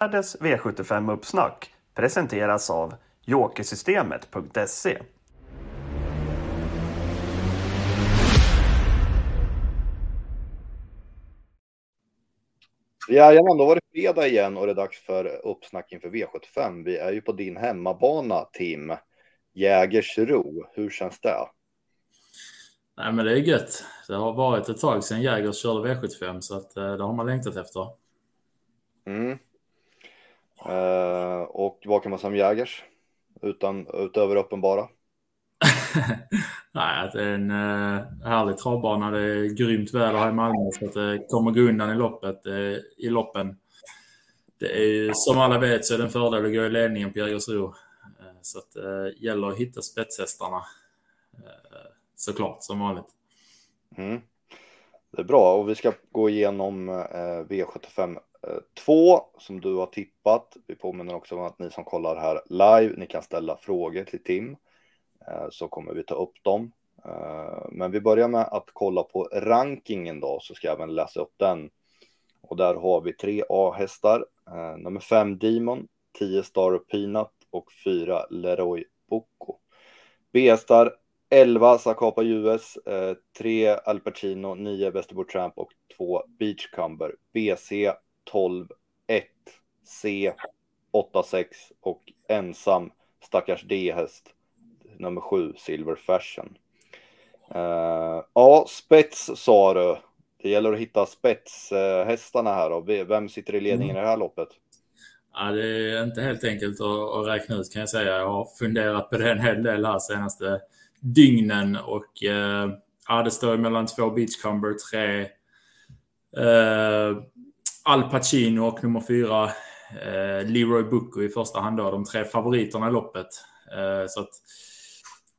Världens V75-uppsnack presenteras av Jokersystemet.se. Jajamän, då var det fredag igen och det är dags för uppsnack inför V75. Vi är ju på din hemmabana, Tim. Jägersro, hur känns det? Nej, men det är gött. Det har varit ett tag sedan Jägers körde V75 så att eh, det har man längtat efter. Mm. Uh, och vad kan man säga om Jägers? Utan, utöver uppenbara? Nej, det är en uh, härlig travbana. Det är grymt väder här i Malmö så att det kommer gå undan i loppet. Uh, I loppen. Det är som alla vet så är det en fördel att gå i ledningen på Jägersro. Uh, så att det gäller att hitta spetshästarna. Såklart, som vanligt. Mm. Det är bra och vi ska gå igenom V75 Eh, 2 som du har tippat. Vi påminner också om att ni som kollar här live, ni kan ställa frågor till Tim eh, så kommer vi ta upp dem. Eh, men vi börjar med att kolla på rankingen då så ska jag även läsa upp den. Och där har vi tre A-hästar. Nummer 5 Demon, 10 Star Peanut och 4 Leroy Bocco. B-hästar 11 Sakapa US, 3 Al Pacino, 9 Västerbo Tramp och 2 Beachcumber. BC 12, 1, C, 8, 6 och ensam stackars D-häst nummer 7, Silver Fashion. Uh, ja, spets sa du. Det gäller att hitta spetshästarna här och vem sitter i ledningen mm. i det här loppet? Ja, det är inte helt enkelt att, att räkna ut kan jag säga. Jag har funderat på det en hel del här senaste dygnen och eh, ja, det står mellan två Beachcumber, tre eh, Al Pacino och nummer fyra eh, Leroy Bucco i första hand då, de tre favoriterna i loppet. Eh, så att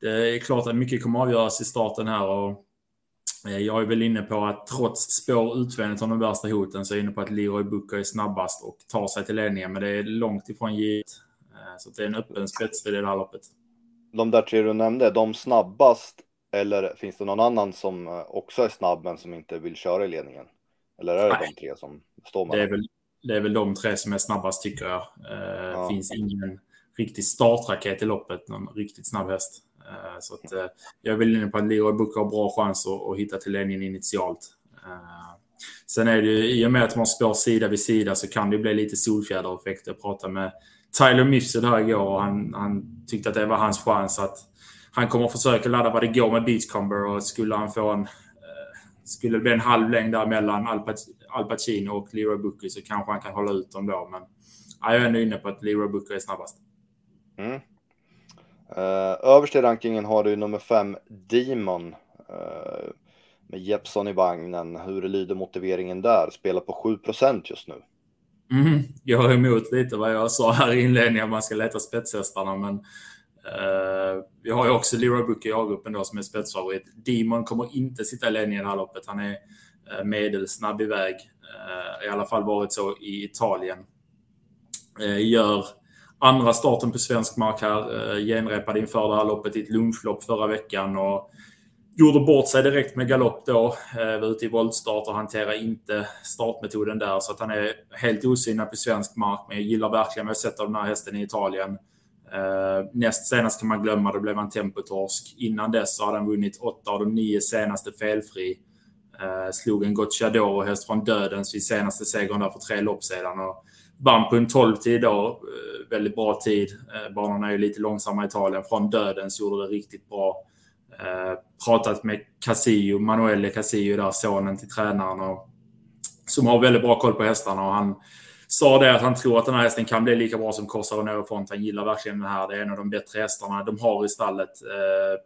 det är klart att mycket kommer avgöras i starten här och eh, jag är väl inne på att trots spår utvändigt av de värsta hoten så är jag inne på att Leroy Bucco är snabbast och tar sig till ledningen, men det är långt ifrån givet. Eh, så det är en öppen spetsstrid i det här loppet. De där tre du nämnde, de snabbast eller finns det någon annan som eh, också är snabb men som inte vill köra i ledningen? Eller är det Nej. de tre som står med? Det är, väl, det är väl de tre som är snabbast tycker jag. Eh, ja. finns ingen riktig startraket i loppet, någon riktigt snabb häst. Eh, så att, eh, jag är väl inne på att Leroy Book har bra chans att, att hitta till ledningen initialt. Eh, sen är det ju, i och med att man spår sida vid sida så kan det bli lite solfjädereffekt. Jag pratade med Tyler Mifsud här igår och han, han tyckte att det var hans chans att han kommer försöka ladda vad det går med Beachcomber och skulle han få en skulle det bli en halv längd där mellan Al, Pacino och Leroy Booker så kanske han kan hålla ut dem då. Men jag är ändå inne på att Leroy Booker är snabbast. Mm. Uh, överst i rankingen har du nummer fem Demon. Uh, med Jeppson i vagnen. Hur lyder motiveringen där? Spelar på 7% just nu. Mm, jag är emot lite vad jag sa här i inledningen, man ska leta spetshästarna, men Eh, vi har ju också Leroy Book i A-gruppen då som är spetsfavorit. Demon kommer inte sitta i ledningen i det här loppet. Han är uh, medelsnabb iväg. Uh, eh, I alla fall varit så i Italien. Uh, gör andra starten på svensk mark här. Uh, genrepade inför det här loppet i ett lunchlopp förra veckan och gjorde bort sig direkt med galopp då. Uh, var ute i voltstart och hanterade inte startmetoden där så att han är helt osynad på svensk mark. Men jag gillar verkligen vad jag sett av den här hästen i Italien. Uh, näst senast kan man glömma, då blev han tempotorsk. Innan dess har han vunnit åtta av de nio senaste felfri. Uh, slog en Gocciadoro-häst från dödens vid senaste segern där för tre lopp sedan. Och vann på en 12 tid då. Uh, väldigt bra tid. Uh, banorna är ju lite långsamma i Italien. Från dödens gjorde det riktigt bra. Uh, pratat med Casillo, Manuele Casillo där, sonen till tränaren. Och, som har väldigt bra koll på hästarna. Och han sa det att han tror att den här hästen kan bli lika bra som Corsaro Nero Font. Han gillar verkligen den här. Det är en av de bättre hästarna de har i stallet eh,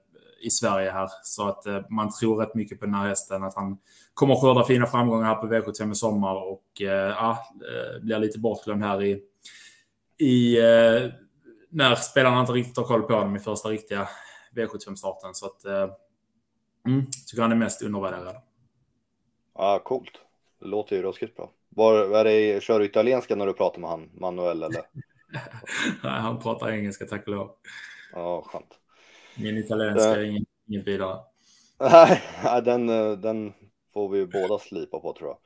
i Sverige här. Så att eh, man tror rätt mycket på den här hästen. Att han kommer skörda fina framgångar här på V75 i sommar och eh, eh, blir lite bortglömd här i, i eh, när spelarna inte riktigt har koll på honom i första riktiga V75-starten. Så att eh, mm, tycker han är mest undervärderad. Ja, coolt. Det låter ju ruskigt bra. Var, är det, kör du italienska när du pratar med han, Manuel eller? Nej, han pratar engelska tack och lov. Ja, skönt. Min italienska är inget, inget vidare. Nej, den, den får vi båda slipa på tror jag.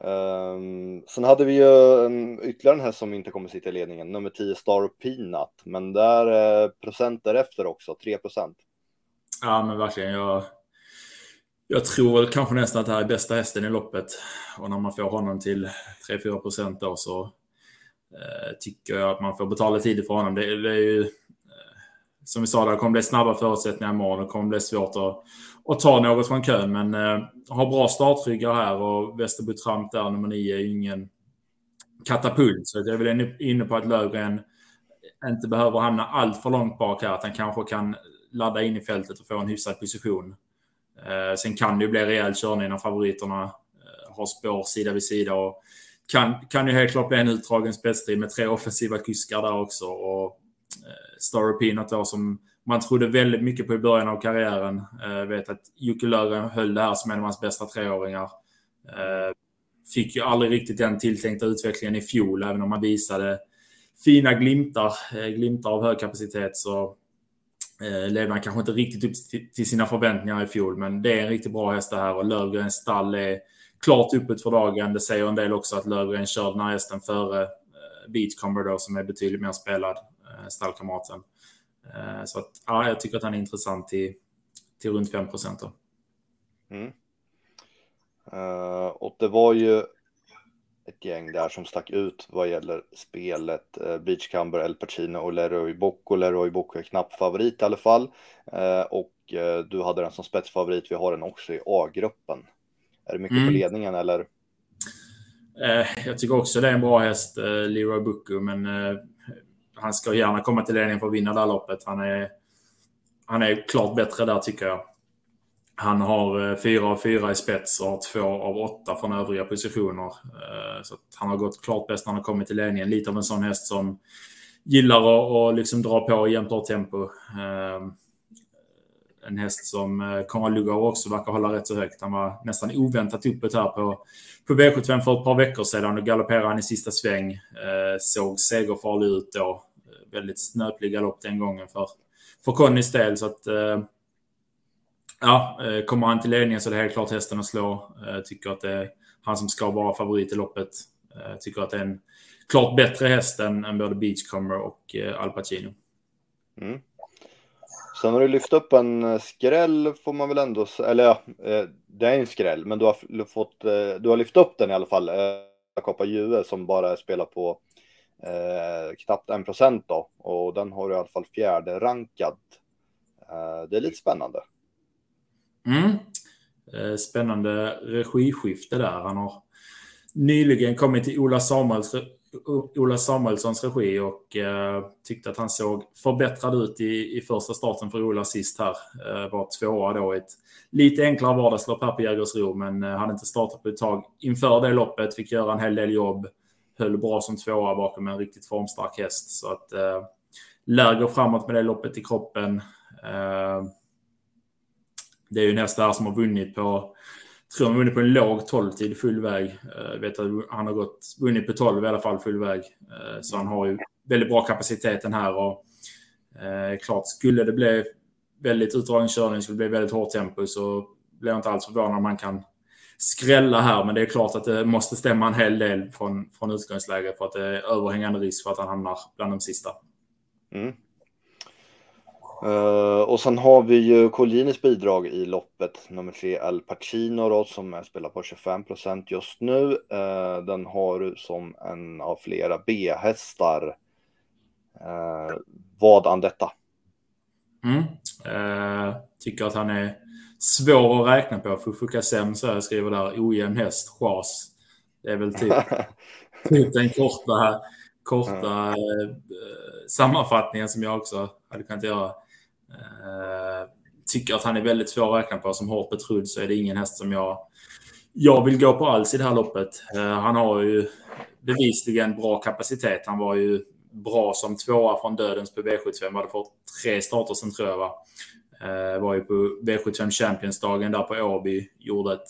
Um, sen hade vi ju um, ytterligare en häst som inte kommer sitta i ledningen, nummer 10 Star Peanut, men där uh, procent därefter också, 3 procent. Ja, men verkligen. Jag, jag tror väl kanske nästan att det här är bästa hästen i loppet. Och när man får honom till 3-4 procent då så eh, tycker jag att man får betala tidigt för honom. Det, det är ju, eh, som vi sa, det kommer bli snabba förutsättningar imorgon. Det kommer bli svårt att att ta något från kön. Men eh, har bra startryggar här och Västerbo Tramp där, nummer nio, är ju ingen katapult. Så jag är väl inne på att Lövgren inte behöver hamna allt för långt bak här. Att han kanske kan ladda in i fältet och få en hyfsad position. Eh, sen kan det ju bli rejäl körning när favoriterna eh, har spår sida vid sida. Och kan, kan ju helt klart bli en utdragen spetsstrid med tre offensiva kuskar där också. Och eh, Star Peanut då som man trodde väldigt mycket på i början av karriären. Jag eh, vet att Jocke Löfgren höll det här som en av hans bästa treåringar. Eh, fick ju aldrig riktigt den tilltänkta utvecklingen i fjol, även om man visade fina glimtar, eh, glimtar av hög kapacitet så Eh, levde han kanske inte riktigt upp till sina förväntningar i fjol. Men det är en riktigt bra häst det här och Lövgrens stall är klart öppet för dagen. Det säger en del också att Lövgren kör den här hästen före eh, Beachcomber då som är betydligt mer spelad, eh, stallkamraten. Eh, så att, ja, jag tycker att han är intressant till, till runt 5 procent. Mm. Uh, och det var ju ett gäng där som stack ut vad gäller spelet. Uh, Beachcumber, El Pacino och Leroy Bocco. Leroy Bocco är knapp favorit i alla fall. Uh, och uh, du hade den som spetsfavorit. Vi har den också i A-gruppen. Är det mycket mm. på ledningen eller? Jag tycker också det är en bra häst, Leroy Bocco, men han ska gärna komma till ledningen för att vinna det här loppet. Han är, han är klart bättre där tycker jag. Han har eh, fyra av fyra i spets och två av åtta från övriga positioner. Eh, så han har gått klart bäst när han har kommit till ledningen. Lite av en sån häst som gillar att liksom dra på jämnt tempo. Ehm, en häst som eh, Konrad Lugauer också verkar hålla rätt så högt. Han var nästan oväntat uppåt här på, på V75 för ett par veckor sedan. Då galopperade han i sista sväng. Såg segerfarlig ut då väldigt snöplig galopp den gången för, för Connys del. Så att, ja, eh, kommer han till ledningen så är det helt klart hästen att slå. Jag tycker att det är han som ska vara favorit i loppet. Jag tycker att det är en klart bättre häst än, än både Beachcomber och Al Pacino. Mm. Sen har du lyft upp en skräll får man väl ändå eller ja, det är en skräll, men du har fått, du har lyft upp den i alla fall. Kapa Jue som bara spelar på eh, knappt en procent då och den har du i alla fall fjärde rankad. Eh, det är lite spännande. Mm. Eh, spännande regiskifte där. Han har nyligen kommit till Ola, Samuels, Ola Samuelssons regi och eh, tyckte att han såg förbättrad ut i, i första starten för Ola sist här. Eh, var tvåa då i ett lite enklare vardagslopp här på Jägersro men eh, hade inte startat på ett tag inför det loppet. Fick göra en hel del jobb höll bra som tvåa bakom en riktigt formstark häst. Så att eh, gå framåt med det loppet i kroppen. Eh, det är ju nästa här som har vunnit på, tror han vunnit på en låg 12-tid full väg. Eh, vet att han har gått, vunnit på 12 i alla fall full väg. Eh, så han har ju väldigt bra kapaciteten här och eh, klart skulle det bli väldigt utdragen körning, skulle det bli väldigt hårt tempo så blir jag inte alls förvånad om man kan skrälla här, men det är klart att det måste stämma en hel del från, från utgångsläget för att det är överhängande risk för att han hamnar bland de sista. Mm. Uh, och sen har vi ju Collinis bidrag i loppet, nummer tre Al Pacino då, som spelar på 25 procent just nu. Uh, den har du som en av flera B-hästar. Uh, vad an detta? Mm. tycker att han är svår att räkna på. Fufukasem så jag skriver där ojämn häst, chas. Det är väl typ, typ den korta, korta sammanfattningen som jag också hade kunnat göra. Eh, tycker att han är väldigt svår att räkna på. Som hårt betrodd så är det ingen häst som jag, jag vill gå på alls i det här loppet. Eh, han har ju bevisligen bra kapacitet. Han var ju bra som tvåa från dödens på V75. Hade fått tre starter sen tror jag. Va? Eh, var ju på V75 Champions-dagen där på Åby. Gjorde ett,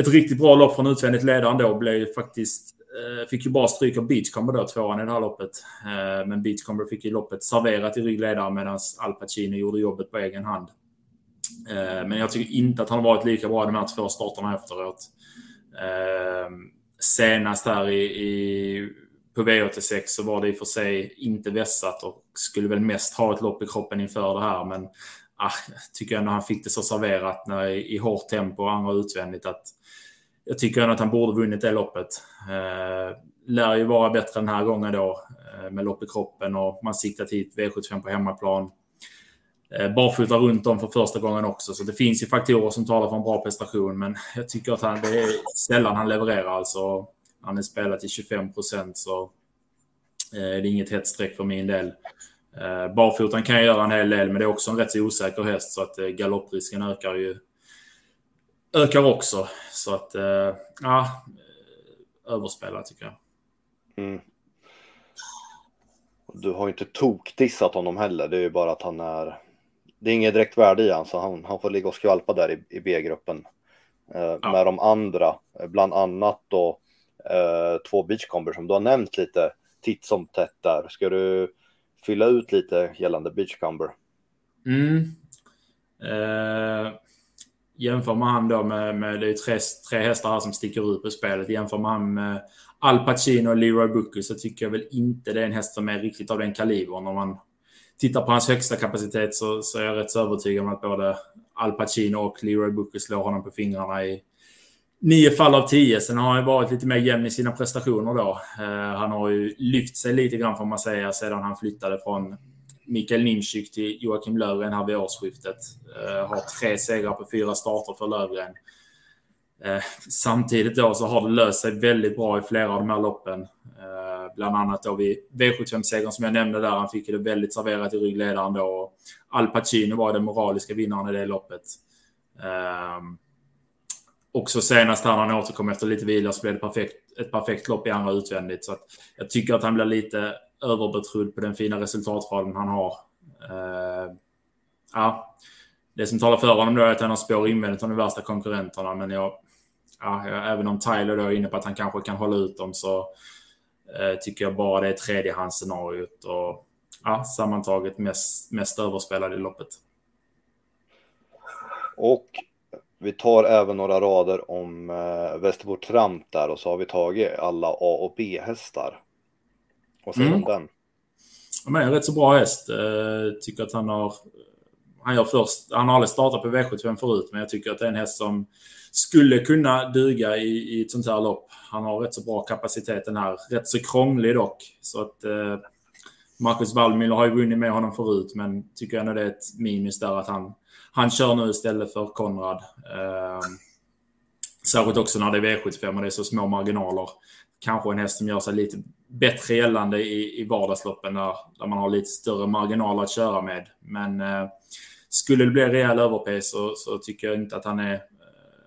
ett riktigt bra lopp från utvändigt ledaren då. Blev faktiskt, Eh, fick ju bara stryk av Beachcomber då, tvåan i det här loppet. Eh, men Beachcomber fick ju loppet serverat i ryggledaren medan Al Pacino gjorde jobbet på egen hand. Eh, men jag tycker inte att han har varit lika bra de här två starterna efteråt. Senast här i, i, på V86 så var det i och för sig inte vässat och skulle väl mest ha ett lopp i kroppen inför det här. Men ah, jag tycker ändå han fick det så serverat när, i, i hårt tempo och andra utvändigt att jag tycker ändå att han borde vunnit det loppet. Eh, lär ju vara bättre den här gången då eh, med lopp i kroppen och man siktat hit V75 på hemmaplan. Eh, barfota runt om för första gången också, så det finns ju faktorer som talar för en bra prestation. Men jag tycker att han, det är sällan han levererar. Alltså, han är spelat till 25 procent, så eh, det är inget hett streck för min del. Eh, barfotan kan göra en hel del, men det är också en rätt så osäker häst, så att eh, galopprisken ökar ju ökar också. Så att, ja, överspelad tycker jag. Mm. Du har ju inte tokdissat honom heller. Det är ju bara att han är det är inget direkt värde i han, så han, han får ligga och skvalpa där i, i B-gruppen. Eh, ja. Med de andra, eh, bland annat då eh, två beachcomber som du har nämnt lite titt som tätt där. Ska du fylla ut lite gällande beachcomber? Mm. Eh, jämför man han då med, med det är tre, tre hästar här som sticker ut på spelet. Jämför man han med Al Pacino och Leroy Booker så tycker jag väl inte det är en häst som är riktigt av den kalibern. Om man tittar på hans högsta kapacitet så, så är jag rätt så övertygad om att både Al Pacino och Leroy Booker slår honom på fingrarna i nio fall av tio. Sen har han varit lite mer jämn i sina prestationer då. Uh, han har ju lyft sig lite grann får man säga sedan han flyttade från Mikael Nimczyk till Joakim Lövgren här vid årsskiftet. Uh, har tre segrar på fyra starter för Lövgren. Uh, eh, samtidigt då så har det löst sig väldigt bra i flera av de här loppen. Eh, bland annat då vid V75-segern som jag nämnde där. Han fick det väldigt serverat i ryggledaren då. Al Pacino var den moraliska vinnaren i det loppet. Ehm, också senast här när han återkom efter lite vila så blev det perfekt, ett perfekt lopp i andra utvändigt. Så att jag tycker att han blir lite överbetrodd på den fina resultatraden han har. Uh, ja, det som talar för honom då är att han har spår invändigt av de värsta konkurrenterna. Men jag, ja, även om Tyler då är inne på att han kanske kan hålla ut dem så uh, tycker jag bara det är tredjehandsscenariot och ja, sammantaget mest, mest överspelade i loppet. Och vi tar även några rader om eh, Västerbo Tramp där och så har vi tagit alla A och B-hästar. Vad säger du mm. om den? Ja, en rätt så bra häst. Eh, tycker att han har han gör först, han har aldrig startat på V75 förut, men jag tycker att det är en häst som skulle kunna duga i, i ett sånt här lopp. Han har rätt så bra kapacitet den här. Rätt så krånglig dock. Så att eh, Marcus Wallmüller har ju vunnit med honom förut, men tycker ändå det är ett minus där att han, han kör nu istället för Konrad. Eh, särskilt också när det är V75 och det är så små marginaler. Kanske en häst som gör sig lite bättre gällande i, i vardagsloppen där, där man har lite större marginaler att köra med. Men eh, skulle det bli rejäl överpace så, så tycker jag inte att han är... Eh,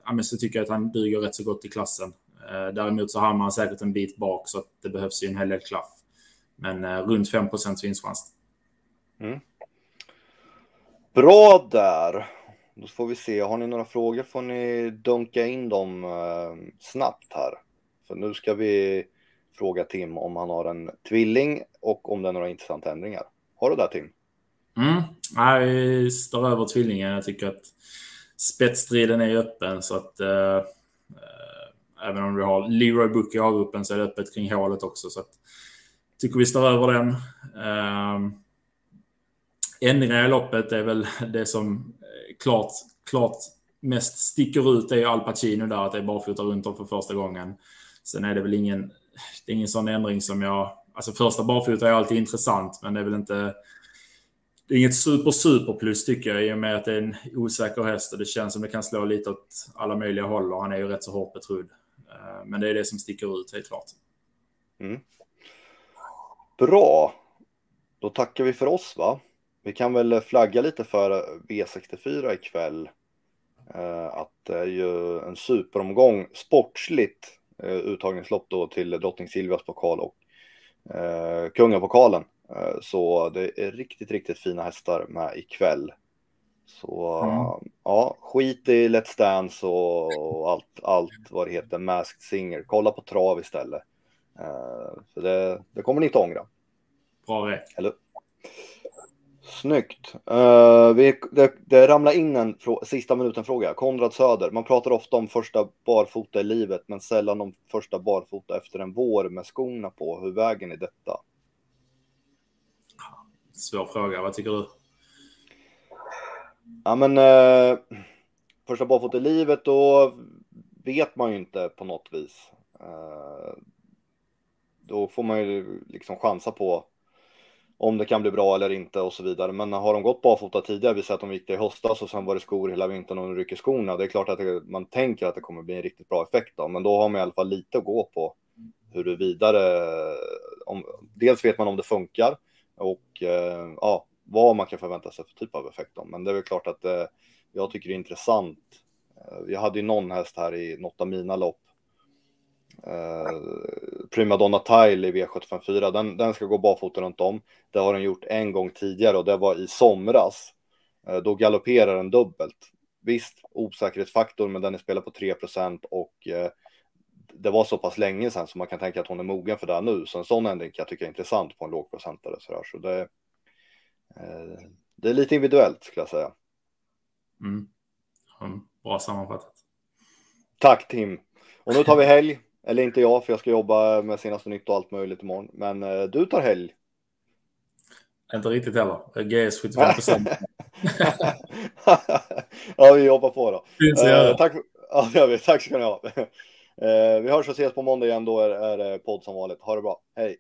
ja, så tycker jag att han duger rätt så gott i klassen. Eh, däremot så hamnar han säkert en bit bak så att det behövs ju en hel del klaff. Men eh, runt 5 vinstchans. Mm. Bra där. Då får vi se. Har ni några frågor får ni dunka in dem eh, snabbt här. För nu ska vi fråga Tim om han har en tvilling och om det är några intressanta ändringar. Har du det Tim? Mm. vi står över tvillingen. Jag tycker att spetsstriden är öppen så att eh, eh även om vi har Leroy Book i A-gruppen så är det öppet kring hålet också. Så att, tycker vi står över den. Eh, ändringar i loppet är väl det som eh, klart, klart mest sticker ut. Det är Al Pacino där, att det är barfota runt om för första gången. Sen är det väl ingen, det är ingen sån ändring som jag... Alltså första barfota är alltid intressant, men det är väl inte det är inget super super plus tycker jag i och med att det är en osäker häst och det känns som det kan slå lite åt alla möjliga håll och han är ju rätt så hårt betrodd. Eh, men det är det som sticker ut helt klart. Mm. Bra. Då tackar vi för oss va? Vi kan väl flagga lite för V64 ikväll. Eh, att det är ju en superomgång sportsligt uttagningslopp då till Drottning Silvias pokal och Kungapokalen. Eh, så det är riktigt, riktigt fina hästar med ikväll. Så mm. ja, skit i Let's Dance och allt, allt vad det heter, Masked Singer. Kolla på trav istället. Uh, för det, det kommer ni inte ångra. Bra rätt. Eller? Snyggt. Uh, vi, det, det ramlar in en sista minuten-fråga. Konrad Söder. Man pratar ofta om första barfota i livet, men sällan om första barfota efter en vår med skorna på. Hur vägen är detta? Svår fråga. Vad tycker du? Ja, men uh, första barfota i livet, då vet man ju inte på något vis. Uh, då får man ju liksom chansa på om det kan bli bra eller inte och så vidare. Men har de gått barfota tidigare, vi säger att de gick det i höstas och sen var det skor hela vintern och de rycker skorna. Det är klart att det, man tänker att det kommer bli en riktigt bra effekt då, men då har man i alla fall lite att gå på huruvida om, dels vet man om det funkar och eh, ja, vad man kan förvänta sig för typ av effekt då. Men det är väl klart att eh, jag tycker det är intressant. Eh, jag hade ju någon häst här i något av mina lopp eh, Primadonna Tile i V754, den, den ska gå barfota runt om. Det har den gjort en gång tidigare och det var i somras. Eh, då galopperar den dubbelt. Visst, osäkerhetsfaktor, men den är spelad på 3 och eh, det var så pass länge sedan så man kan tänka att hon är mogen för det nu. Så en sån ändring kan jag tycka är intressant på en lågprocentare. Så, det, eh, det är lite individuellt skulle jag säga. Mm. Bra sammanfattat. Tack Tim. Och nu tar vi helg. Eller inte jag, för jag ska jobba med senaste nytt och allt möjligt imorgon. Men eh, du tar helg. Inte riktigt heller. GS 75 procent. ja, vi jobbar på då. Finns Eh, tack, ja, det gör vi. tack ska ni ha. Eh, vi hörs och ses på måndag igen. Då är det podd som vanligt. Ha det bra. Hej!